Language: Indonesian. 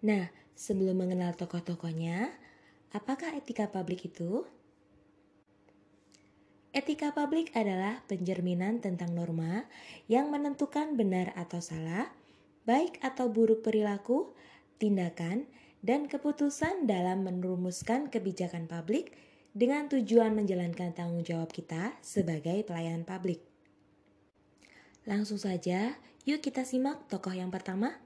Nah, sebelum mengenal tokoh-tokohnya, apakah etika publik itu? Etika publik adalah pencerminan tentang norma yang menentukan benar atau salah, baik atau buruk perilaku, tindakan, dan keputusan dalam merumuskan kebijakan publik dengan tujuan menjalankan tanggung jawab kita sebagai pelayan publik. Langsung saja, yuk kita simak tokoh yang pertama.